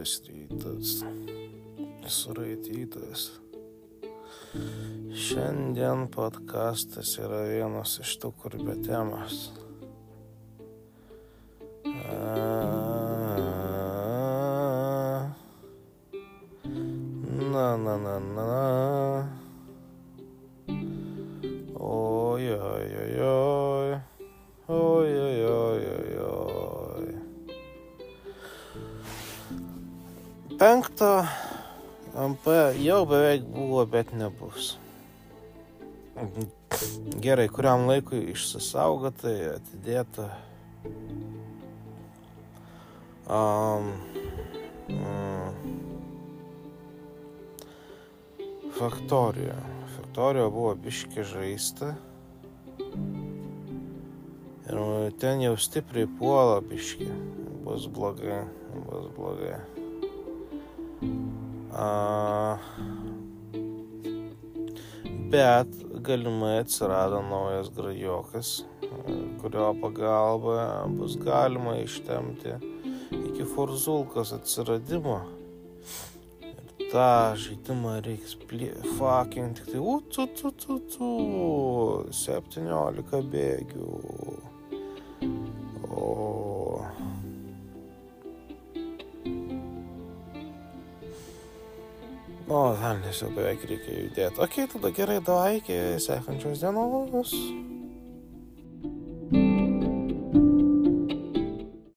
labas rytas, suraitytas. Šiandien podkastas yra vienas iš tų, kur be temas. Na, na, na, na. Oi, oi, oi, oi. Oi, oi, oi. Penkto MP jau beveik buvo, bet nebus. Gerai, kuriam laikui išsisaugotai, atidėta. Um, mm, faktorija. Faktorija buvo biški žaista. Ir ten jau stipriai puola biški. Bus blogai, bus blogai. Bet galimai atsirado naujas grajokas, kurio pagalba bus galima ištemti iki Forzulkos atsiradimo. Ir tą žaidimą reiks plie... fucking tik tai, u, tu, tu, tu, tu, 17 bėgių. O, velnės jau beveik reikia judėti. Ok, tada gerai, davai iki sekančios dienos.